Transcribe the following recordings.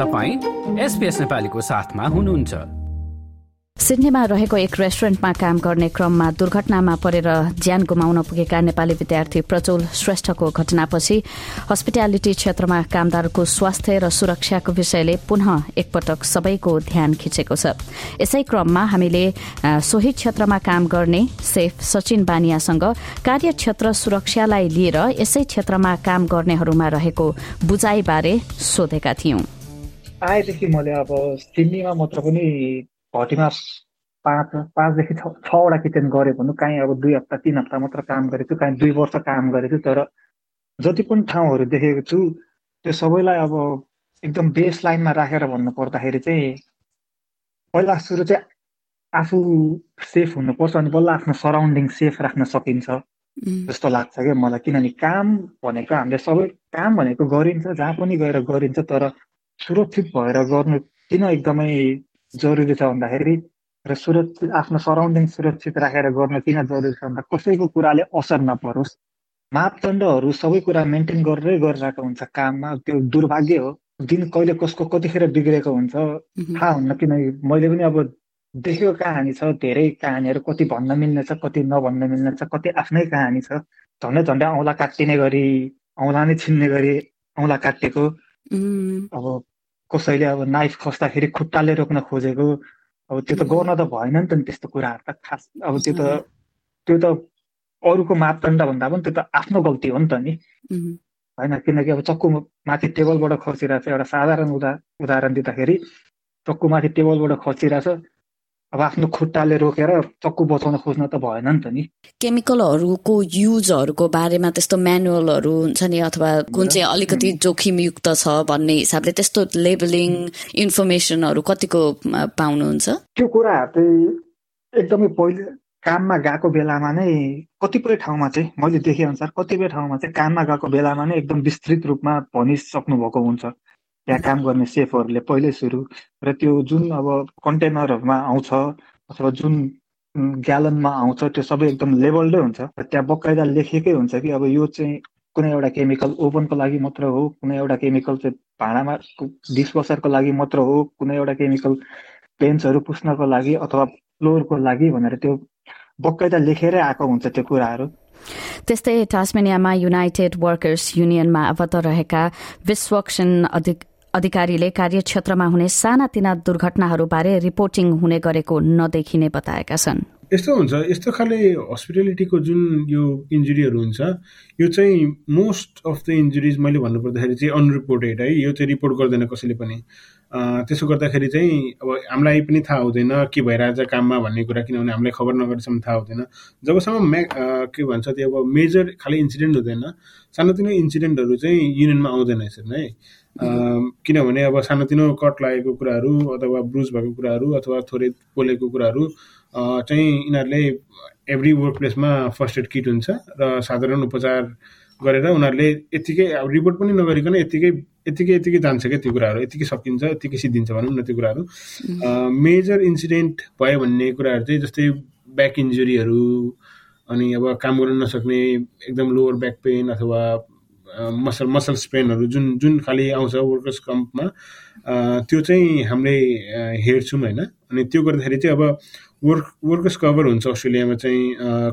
तपाईँ एसपिएस नेपालीको साथमा हुनुहुन्छ। सिडनीमा रहेको एक रेस्टुरेन्टमा काम गर्ने क्रममा दुर्घटनामा परेर ज्यान गुमाउन पुगेका नेपाली विद्यार्थी प्रचोल श्रेष्ठको घटनापछि हस्पिटालिटी क्षेत्रमा कामदारको स्वास्थ्य र सुरक्षाको विषयले पुनः एकपटक सबैको ध्यान खिचेको छ। यसै क्रममा हामीले सोही क्षेत्रमा काम गर्ने सेफ सचिन बानियासँग कार्यक्षेत्र सुरक्षालाई लिएर यसै क्षेत्रमा काम गर्नेहरूमा रहेको बुझाइबारे सोधेका थियौं। आएदेखि मैले अब सिडनीमा मात्र पनि घटीमा पाँच पाँचदेखि छ छवटा किचन गरेँ भनौँ काहीँ अब दुई हप्ता तिन हप्ता मात्र काम गरेको छु काहीँ दुई वर्ष काम गरेको छु तर जति पनि ठाउँहरू देखेको छु त्यो सबैलाई अब एकदम बेस लाइनमा राखेर भन्नु पर्दाखेरि चाहिँ पहिला सुरु चाहिँ आफू सेफ हुनुपर्छ अनि बल्ल आफ्नो सराउन्डिङ सेफ राख्न सकिन्छ जस्तो लाग्छ क्या मलाई किनभने काम भनेको हामीले सबै काम भनेको गरिन्छ जहाँ पनि गएर गरिन्छ तर सुरक्षित भएर गर्नु किन एकदमै जरुरी छ भन्दाखेरि र सुरक्षित आफ्नो सराउन्डिङ सुरक्षित राखेर गर्न किन जरुरी छ भन्दा कसैको कुराले असर नपरोस् मापदण्डहरू सबै कुरा मेन्टेन गरेरै गरिरहेको हुन्छ काममा त्यो दुर्भाग्य हो दिन कहिले कसको कतिखेर बिग्रेको हुन्छ थाहा हुन्न किनकि मैले पनि अब देखेको कहानी छ धेरै कहानीहरू कति भन्न मिल्ने छ कति नभन्न मिल्ने छ कति आफ्नै कहानी छ झन्डै झन्डै औँला काटिने गरी औँला नै छिन्ने गरी औँला काटेको अब कसैले अब नाइफ खस्दाखेरि खुट्टाले रोक्न खोजेको अब त्यो त गर्न त भएन नि त नि त्यस्तो कुराहरू त खास अब त्यो त त्यो त अरूको मापदण्ड भन्दा पनि त्यो त आफ्नो गल्ती हो नि त नि। होइन किनकि अब चक्कु माथि टेबलबाट खसिरहेको छ एउटा साधारण उदा उदाहरण दिँदाखेरि चक्कु माथि टेबलबाट खसिरहेछ अब आफ्नो खुट्टाले रोकेर चक्कु बचाउन खोज्न त भएन नि त नि। केमिकलहरूको युजहरूको बारेमा त्यस्तो म्यानुअलहरू हुन्छ नि अथवा कुन चाहिँ अलिकति जोखिमयुक्त छ भन्ने हिसाबले त्यस्तो लेबलिङ इन्फर्मेसनहरू कतिको पाउनुहुन्छ? त्यो कुराहरू चाहिँ एकदमै पहिले काममा गएको बेलामा नै कतिपय ठाउँमा चाहिँ मैले देखे अनुसार कतिपय ठाउँमा चाहिँ काममा गएको बेलामा नै एकदम विस्तृत रूपमा भनिसक्नु भएको हुन्छ। त्यहाँ काम गर्ने सेफहरूले पहिल्यै सुरु र त्यो जुन अब कन्टेनरहरूमा आउँछ अथवा जुन ग्यालनमा आउँछ त्यो सबै एकदम लेबल्डै हुन्छ र त्यहाँ बकाइदा लेखेकै हुन्छ कि अब यो चाहिँ कुनै एउटा केमिकल ओभनको लागि मात्र हो कुनै एउटा केमिकल चाहिँ भाँडामा डिसवसरको लागि मात्र हो कुनै एउटा केमिकल पेन्ट्सहरू पुस्नको लागि अथवा फ्लोरको लागि भनेर त्यो बकाइदा लेखेरै आएको हुन्छ त्यो कुराहरू। त्यस्तै टास्मेनियामा युनाइटेड वर्कर्स युनियनमा आबद्ध रहेका विश्वक्षण अधिकारीले कार्यक्षेत्रमा हुने सानातिना दुर्घटनाहरूबारे रिपोर्टिङ हुने गरेको नदेखिने बताएका छन्। यस्तो हुन्छ यस्तो खाले हस्पिटालिटीको जुन यो इन्जुरीहरू हुन्छ यो चाहिँ मोस्ट अफ द इन्जुरिज मैले भन्नुपर्दाखेरि चाहिँ अनरिपोर्टेड है यो चाहिँ रिपोर्ट गर्दैन कसैले पनि। त्यसो गर्दाखेरि चाहिँ अब हामीलाई पनि थाहा हुँदैन के भइरहेछ काममा भन्ने कुरा किनभने हामीलाई खबर नगरेसम्म थाहा हुँदैन। जबसम्म म्या के भन्छ त्यो अब मेजर खालि इन्सिडेन्ट हुँदैन सानोतिनो इन्सिडेन्टहरू चाहिँ युनियनमा आउँदैन यसरी है किनभने अब सानोतिनो कट लागेको कुराहरू अथवा ब्रुज भएको कुराहरू अथवा थोरै पोलेको कुराहरू चाहिँ यिनीहरूले एभ्री वर्क प्लेसमा फर्स्ट एड किट हुन्छ र साधारण उपचार गरेर उनीहरूले यत्तिकै अब रिपोर्ट पनि नगरिकन यत्तिकै यत्तिकै यत्तिकै जान्छ क्या त्यो कुराहरू। यत्तिकै सकिन्छ यत्तिकै सिद्धिन्छ भनौँ न त्यो कुराहरू। मेजर इन्सिडेन्ट भयो भन्ने कुराहरू चाहिँ जस्तै ब्याक इन्जुरीहरू अनि अब काम गर्न नसक्ने एकदम लोवर ब्याक पेन अथवा मसल मसल स्पेनहरू जुन जुन खालि आउँछ वर्कर्स कम्पमा त्यो चाहिँ हामीले हेर्छौँ होइन। अनि त्यो गर्दाखेरि चाहिँ अब वर्क वर्कर्स कभर हुन्छ अस्ट्रेलियामा चाहिँ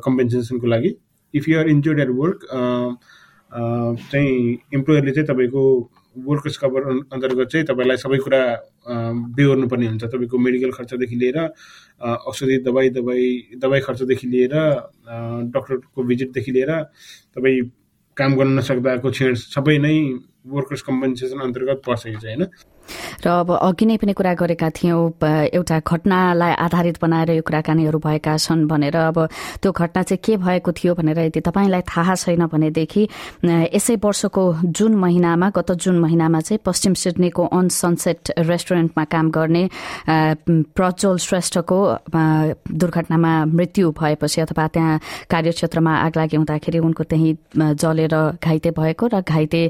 कम्पेन्सेसनको लागि। If you're injured at work चाहिँ इम्प्लोयरले चाहिँ तपाईँको वर्कर्स कभर अन्तर्गत चाहिँ तपाईँलाई सबै कुरा बेहोर्नुपर्ने हुन्छ। तपाईँको मेडिकल खर्चदेखि लिएर औषधि दबाई दबाई दबाई खर्चदेखि लिएर डक्टरको भिजिटदेखि लिएर तपाईँ काम गर्न नसक्दाको छेड सबै नै वर्कर्स कम्पन्सेसन अन्तर्गत पर्छ होइन? र अब अघि नै पनि कुरा गरेका थियौँ एउटा घटनालाई आधारित बनाएर यो कुराकानीहरू भएका छन् भनेर। अब त्यो घटना चाहिँ के भएको थियो भनेर यदि तपाईँलाई थाहा छैन भनेदेखि यसै वर्षको जुन महिनामा गत जुन महिनामा चाहिँ पश्चिम सिडनीको अन सनसेट रेस्टुरेन्टमा काम गर्ने प्रज्वल श्रेष्ठको दुर्घटनामा मृत्यु भएपछि अथवा त्यहाँ कार्यक्षेत्रमा आग लागि हुँदाखेरि उनको त्यही जलेर घाइते भएको र घाइते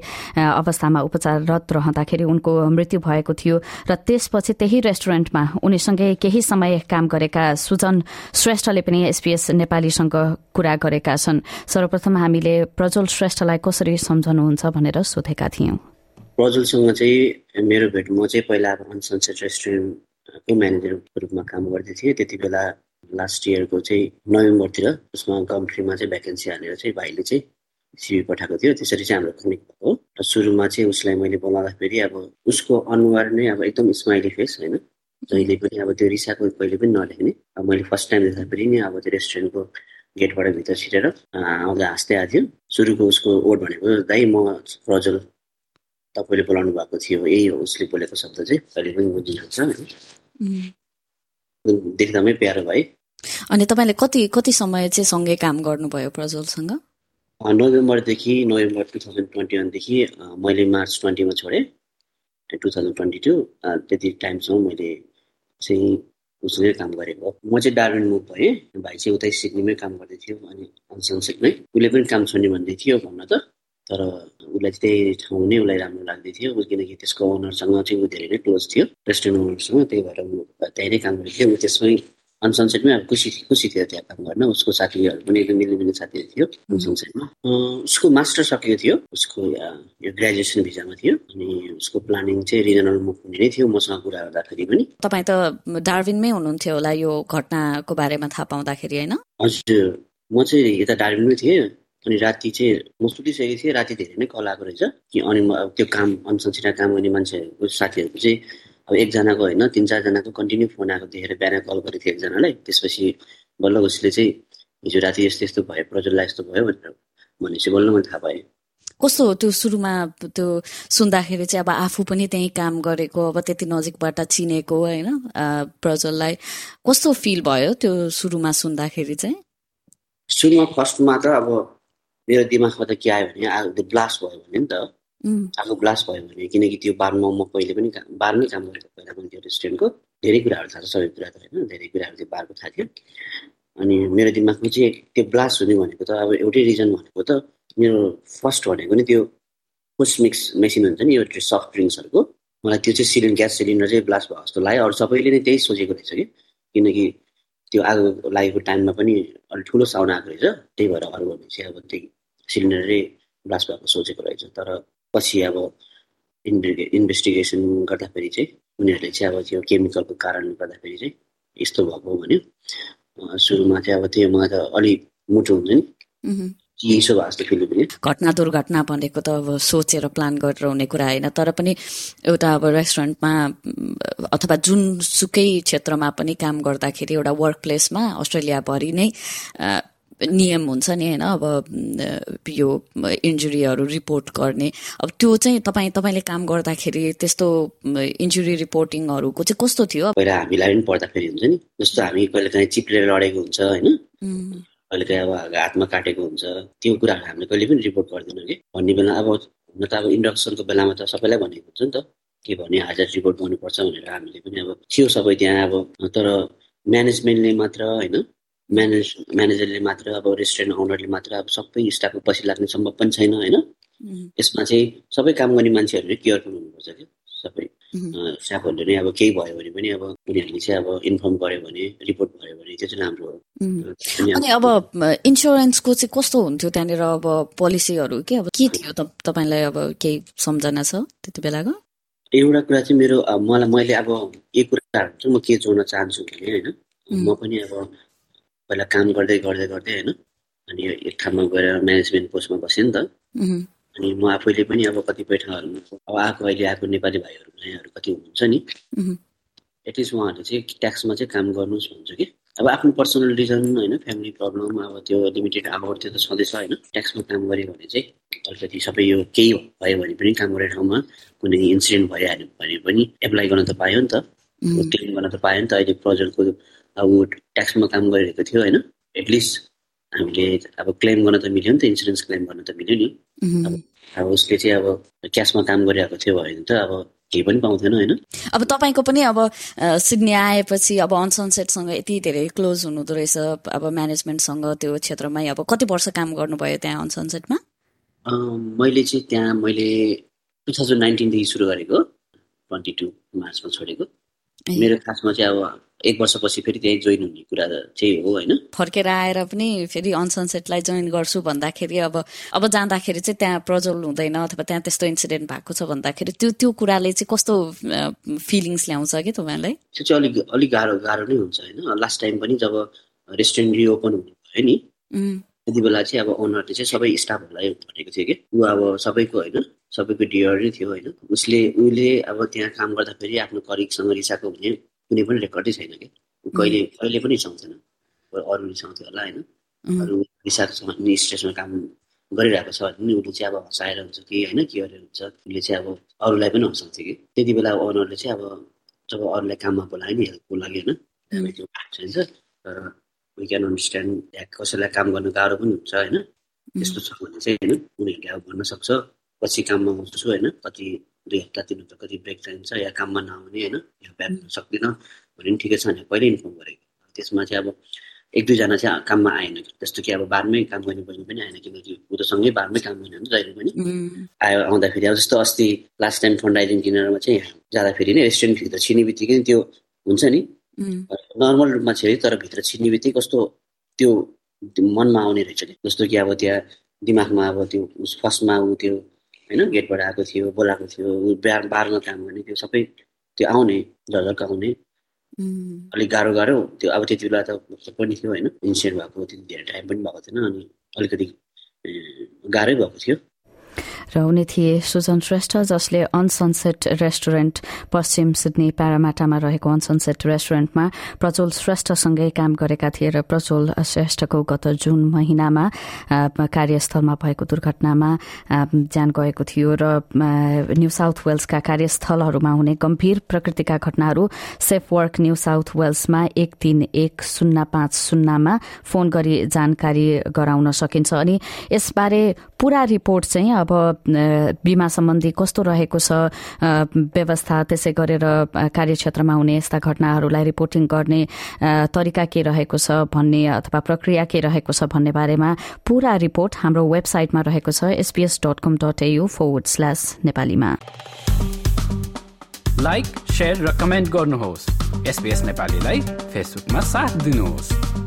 अवस्थामा उपचाररत रहँदाखेरि उनको मृत्यु भएको थियो र त्यसपछि त्यही रेस्टुरेन्टमा उनीसँगै केही समय काम गरेका सुजन श्रेष्ठले पनि एसपीएस नेपालीसँग कुरा गरेका छन्। सर्वप्रथम हामीले प्रज्वल श्रेष्ठलाई कसरी सम्झनुहुन्छ भनेर सोधेका थियौं। प्रज्वलसँग चाहिँ मेरो भेट म चाहिँ पहिला अब अनसनसेट रेस्टुरेन्टको म्यानेजरको रूपमा काम गर्दै थिएँ। त्यति बेला लास्ट इयरको चाहिँ नोभेम्बरतिर उसमा कम्ट्रीमा चाहिँ भ्याकेन्सी हालेर चाहिँ भाइले चाहिँ सिबी पठाएको थियो। त्यसरी चाहिँ हाम्रो कनेक्ट भएको र सुरुमा चाहिँ उसलाई मैले बोलाउँदाखेरि अब उसको अनुहार नै अब एकदम स्माइली फेस होइन। जहिले पनि अब त्यो रिसाको कहिले पनि नलेख्ने अब मैले फर्स्ट टाइम देख्दाखेरि नि अब त्यो रेस्टुरेन्टको गेटबाट भित्र छिरेर आउँदा हाँस्दै आएको थियो। सुरुको उसको ओड भनेको दाइ म प्रज्वल तपाईँले बोलाउनु भएको थियो। यही हो उसले बोलेको शब्द चाहिँ। कहिले पनि बुझिहाल्छ देख्दामै प्यारो भए अनि तपाईँले कति कति समय चाहिँ सँगै काम गर्नुभयो प्रज्वलसँग? नोभेम्बरदेखि नोभेम्बर टु थाउजन्ड ट्वेन्टी वानदेखि मैले मार्च ट्वेन्टीमा छोडेँ टु थाउजन्ड ट्वेन्टी टू त्यति टाइमसम्म मैले चाहिँ उसले काम गरेको म चाहिँ डार्बिन मुभ भएँ भाइ चाहिँ उतै सिडनीमै काम गर्दै थियो अनि अनसनसेटमै उसले पनि काम छोड्ने भन्दै थियो भन्न त तर उसलाई त्यही ठाउँ नै उसलाई राम्रो लाग्दै थियो किनकि त्यसको ओनरसँग चाहिँ ऊ धेरै नै क्लोज थियो रेस्टुरेन्ट ओनरसँग त्यही भएर ऊ त्यही नै काम गरेको थियो ऊ त्यसमै अनसनसेटमै अब खुसी खुसी थियो त्यहाँ काम गर्न। उसको साथीहरू पनि एकदम मिल्ने मिल्ने साथीहरू थियो अनसनसेटमा उसको मास्टर सकेको थियो। उसको यो ग्रेजुएसन भिजामा थियो। अनि उसको प्लानिङ चाहिँ रिजनल मुभ हुने नै थियो। मसँग कुरा गर्दाखेरि पनि। तपाईँ त डार्बिनमै हुनुहुन्थ्यो होला यो घटनाको बारेमा थाहा पाउँदाखेरि होइन? हजुर। म चाहिँ यता डार्बिनमै थिएँ। अनि राति चाहिँ म सुतिसकेको थिएँ। राति धेरै नै कल आएको रहेछ। कि अनि त्यो काम अनसनसिटा काम गर्ने मान्छेहरूको साथीहरूको चाहिँ अब एकजनाको होइन तिन चारजनाको कन्टिन्यू फोन आएको देखेर बिहान कल गरेको थियो एकजनालाई। त्यसपछि बल्ल उसले चाहिँ हिजो राति यस्तो यस्तो भयो प्रज्वललाई यस्तो भयो भनेर भनेपछि बल्ल मैले थाहा पाएँ कस्तो त्यो सुरुमा त्यो सुन्दाखेरि चाहिँ अब आफू पनि त्यहीँ काम गरेको अब त्यति नजिकबाट चिनेको होइन प्रज्वललाई कस्तो फिल भयो त्यो सुरुमा सुन्दाखेरि चाहिँ? सुरुमा फर्स्टमा त अब मेरो दिमागमा त के आयो भने ब्लास्ट भयो भने नि त। आगो ब्लास्ट भयो भने किनकि त्यो बारमा म पहिले पनि बारमै काम गरेको पहिला पनि त्यो रेस्टुरेन्टको धेरै कुराहरू थाहा छ सबै कुरा त होइन धेरै कुराहरू त्यो बारको थाहा थियो। अनि मेरो दिमागमा चाहिँ त्यो ब्लास्ट हुने भनेको त अब एउटै रिजन भनेको त मेरो फर्स्ट भनेको नि त्यो पोस्ट मिक्स मेसिन हुन्छ नि यो सफ्ट ड्रिङ्क्सहरूको मलाई त्यो चाहिँ सिलिन्डर ग्यास सिलिन्डर चाहिँ ब्लास्ट भयो जस्तो लाग्यो। अरू सबैले नै त्यही सोचेको रहेछ कि किनकि त्यो आगो लागेको टाइममा पनि अलिक ठुलो साउन्ड आएको रहेछ। त्यही भएर अरू चाहिँ अब त्यही सिलिन्डरै ब्लास्ट भएको सोचेको रहेछ। तर पछि अब इन्भे इन्भेस्टिगेसन गर्दाखेरि चाहिँ उनीहरूले चाहिँ अब त्यो केमिकलको कारणले गर्दाखेरि चाहिँ यस्तो भएको भन्यो। सुरुमा चाहिँ अब त्यो मलाई त अलिक मुटु हुन्छ नि भयो जस्तो फिल घटना दुर्घटना भनेको त अब सोचेर प्लान गरेर हुने कुरा होइन। तर पनि एउटा अब रेस्टुरेन्टमा अथवा जुनसुकै क्षेत्रमा पनि काम गर्दाखेरि एउटा वर्क प्लेसमा अस्ट्रेलियाभरि नै नियम हुन्छ नि होइन? अब यो इन्जुरीहरू रिपोर्ट गर्ने। अब त्यो चाहिँ तपाईँ तपाईँले काम गर्दाखेरि त्यस्तो इन्जुरी रिपोर्टिङहरूको चाहिँ कस्तो थियो? पहिला हामीलाई पनि पढ्दाखेरि हुन्छ नि। जस्तो हामी कहिले काहीँ चिप्लेर लडेको हुन्छ होइन? कहिले काहीँ अब हातमा काटेको हुन्छ। त्यो कुराहरू हामीले कहिले पनि रिपोर्ट गर्दैनौँ कि। भन्ने बेला अब हुन त अब इन्डक्सनको बेलामा त सबैलाई भनेको हुन्छ नि त। के भने हाजर रिपोर्ट गर्नुपर्छ भनेर हामीले पनि अब थियो सबै त्यहाँ अब। तर म्यानेजमेन्टले मात्र होइन। म्यानेज म्यानेजरले मात्र अब रेस्टुरेन्ट ओनरले मात्र अब सबै स्टाफको पछि लाग्ने सम्भव पनि छैन होइन? यसमा चाहिँ सबै काम गर्ने मान्छेहरूले केयरफुल हुनुपर्छ क्या सबै। स्टाफहरूले नै अब केही भयो भने पनि अब उनीहरूले चाहिँ अब इन्फर्म गर्यो भने रिपोर्ट भयो भने त्यो चाहिँ राम्रो हो। अनि अब इन्सुरेन्सको चाहिँ कस्तो हुन्थ्यो त्यहाँनिर अब पोलिसीहरू के? अब के थियो तपाईँलाई अब केही सम्झना छ त्यति बेलाको? एउटा कुरा चाहिँ मेरो मलाई मैले अब एक कुराहरू चाहिँ म के जोड्न चाहन्छु भने होइन? म पनि अब पहिला काम गर्दै गर्दै गर्दै होइन? अनि एक ठाउँमा गएर म्यानेजमेन्ट पोस्टमा बसेँ नि त। अनि म आफैले पनि अब कतिपय ठाउँहरू अब आएको अहिले आएको नेपाली भाइहरू नयाँहरू कति हुनुहुन्छ नि? एटलिस्ट उहाँहरूले चाहिँ ट्याक्समा चाहिँ काम गर्नुहोस् भन्छु कि। अब आफ्नो पर्सनल रिजन होइन फ्यामिली प्रब्लम अब त्यो लिमिटेड आवर त्यो त छँदैछ होइन। ट्याक्समा काम गऱ्यो भने चाहिँ अलिकति सबै यो केही भयो भने पनि काम गरेको ठाउँमा कुनै इन्सिडेन्ट भइहाल्यो भने पनि एप्लाई गर्न त पायो नि त। क्लेम गर्न त पायो नि त। अहिले प्रोजेक्टको अब ट्याक्समा काम गरिरहेको थियो होइन? एटलिस्ट हामीले अब क्लेम गर्न त मिल्यो नि त इन्सुरेन्स क्लेम गर्न त मिल्यो नि। अब उसले चाहिँ अब क्यासमा काम गरिरहेको थियो भने त अब केही पनि पाउँथेन होइन? अब तपाईँको पनि अब सिडनी आएपछि अब अनसनसेटसँग यति धेरै क्लोज हुनुहुँदो रहेछ अब म्यानेजमेन्टसँग त्यो क्षेत्रमै अब कति वर्ष काम गर्नुभयो त्यहाँ अनसनसेटमा? मैले चाहिँ त्यहाँ मैले टु थाउजन्ड नाइन्टिनदेखि सुरु गरेको ट्वेन्टी टू मार्चमा छोडेको। मेरो खासमा चाहिँ अब एक वर्षपछि फेरि त्यही जोइन हुने कुरा चाहिँ हो होइन? फर्केर आएर पनि फेरि अनसनसेटलाई जोइन गर्छु भन्दाखेरि अब अब जाँदाखेरि चाहिँ त्यहाँ प्रज्वल हुँदैन अथवा त्यहाँ त्यस्तो इन्सिडेन्ट भएको छ भन्दाखेरि त्यो त्यो कुराले चाहिँ कस्तो फिलिङ्स ल्याउँछ कि तपाईँलाई त्यो चाहिँ अलिक अलिक गाह्रो गाह्रो नै हुन्छ होइन? लास्ट टाइम पनि जब रेस्टुरेन्ट रिओपन हुने भयो नि त्यति बेला चाहिँ अब ओनरले चाहिँ सबै स्टाफहरूलाई भनेको थियो कि? ऊ अब सबैको होइन? सबैको डियर नै थियो होइन? उसले उसले अब त्यहाँ काम गर्दाखेरि आफ्नो कलिगसँग रिसाएको भने कुनै पनि रेकर्डै छैन कि? कहिले कहिले पनि रिसाउँथेन अरू रिसाउँथ्यो होला होइन। अरू छ स्टेसमा काम गरिरहेको छ भने उसले चाहिँ अब हँसाएर हुन्छ कि होइन के गरेर हुन्छ उसले चाहिँ अब अरूलाई पनि हँसाउँथ्यो कि? त्यति बेला ओनरले चाहिँ अब जब अरूलाई काममा बोलायो नि हेल्पको लागि होइन तर वी क्यान अन्डरस्ट्यान्ड या कसैलाई काम गर्नु गाह्रो पनि हुन्छ होइन। त्यस्तो छ भने चाहिँ होइन उनीहरूले अब भन्न सक्छ। पछि काममा आउँछु होइन कति दुई हप्ता तिन हप्ता कति ब्रेक चाहिन्छ या काममा नआउने होइन? या ब्याक सक्दिनँ भने पनि ठिकै छ भने पहिल्यै इन्फर्म गरेको त्यसमा चाहिँ अब एक दुईजना चाहिँ काममा आएन जस्तो कि अब बारमै काम गर्ने बहिनी पनि आएन किनकि ऊ त सँगै बारमै काम गर्ने हुन्छ जहिले पनि। आयो आउँदाखेरि अब जस्तो अस्ति लास्ट टाइम फन्डाइजिङ किनेरमा चाहिँ जाँदाखेरि नै रेस्टुरेन्टभित्र छिर्ने बित्तिकै त्यो हुन्छ नि। नर्मल रूपमा छिर्यो तर भित्र छिर्ने बित्तिकै कस्तो त्यो मनमा आउने रहेछ कि जस्तो कि अब त्यहाँ दिमागमा अब त्यो फर्स्टमा ऊ त्यो होइन? गेटबाट आएको थियो बोलाएको थियो बारमा काम गर्ने त्यो सबै त्यो आउने झलक आउने। अलिक गाह्रो गाह्रो त्यो अब त्यति बेला त पनि थियो होइन? इन्सिडेन्ट भएको त्यति धेरै टाइम पनि भएको थिएन अनि अलिकति गाह्रै भएको थियो। र उनी थिए सुजन श्रेष्ठ जसले अनसनसेट रेस्टुरेन्ट पश्चिम सिडनी प्यारामाटामा रहेको अनसनसेट रेस्टुरेन्टमा प्रज्वल श्रेष्ठसँगै काम गरेका थिए र प्रज्वल श्रेष्ठको गत जुन महिनामा कार्यस्थलमा भएको दुर्घटनामा ज्यान गएको थियो र न्यू साउथ वेल्सका कार्यस्थलहरूमा हुने गम्भीर प्रकृतिका घटनाहरू सेफ वर्क न्यू साउथ वेल्समा एक तीन एक शून्य पाँच शून्यमा फोन गरी जानकारी गराउन सकिन्छ। अनि यसबारे पूरा रिपोर्ट चाहिँ अब बिमा सम्बन्धी कस्तो रहेको छ व्यवस्था त्यसै गरेर कार्यक्षेत्रमा हुने यस्ता घटनाहरूलाई रिपोर्टिङ गर्ने तरिका के रहेको छ भन्ने अथवा प्रक्रिया के रहेको छ भन्ने बारेमा पूरा रिपोर्ट हाम्रो वेबसाइटमा रहेको छ SPS dot com dot AU forward slash नेपालीमा। लाइक र कमेन्ट गर्नुहोस्। एसपीएस नेपालीलाई फेसबुकमा साथ दिनुहोस्।